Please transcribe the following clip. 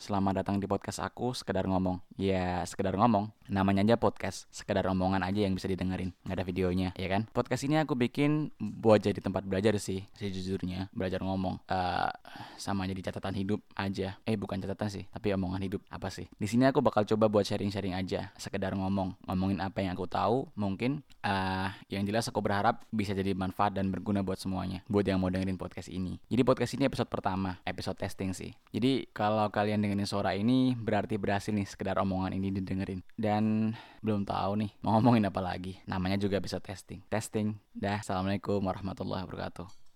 Selamat datang di podcast aku, sekedar ngomong. Ya, sekedar ngomong. Namanya aja podcast, sekedar omongan aja yang bisa didengerin. Nggak ada videonya, ya kan? Podcast ini aku bikin buat jadi tempat belajar sih, sejujurnya. Belajar ngomong. Uh, sama jadi catatan hidup aja. Eh, bukan catatan sih, tapi omongan hidup. Apa sih? Di sini aku bakal coba buat sharing-sharing aja, sekedar ngomong. Ngomongin apa yang aku tahu, mungkin. Uh, yang jelas aku berharap bisa jadi manfaat dan berguna buat semuanya. Buat yang mau dengerin podcast ini. Jadi podcast ini episode pertama, episode testing sih. Jadi kalau kalian dengerin suara ini berarti berhasil nih sekedar omongan ini didengerin. Dan belum tahu nih mau ngomongin apa lagi. Namanya juga bisa testing. Testing. Dah, Assalamualaikum warahmatullahi wabarakatuh.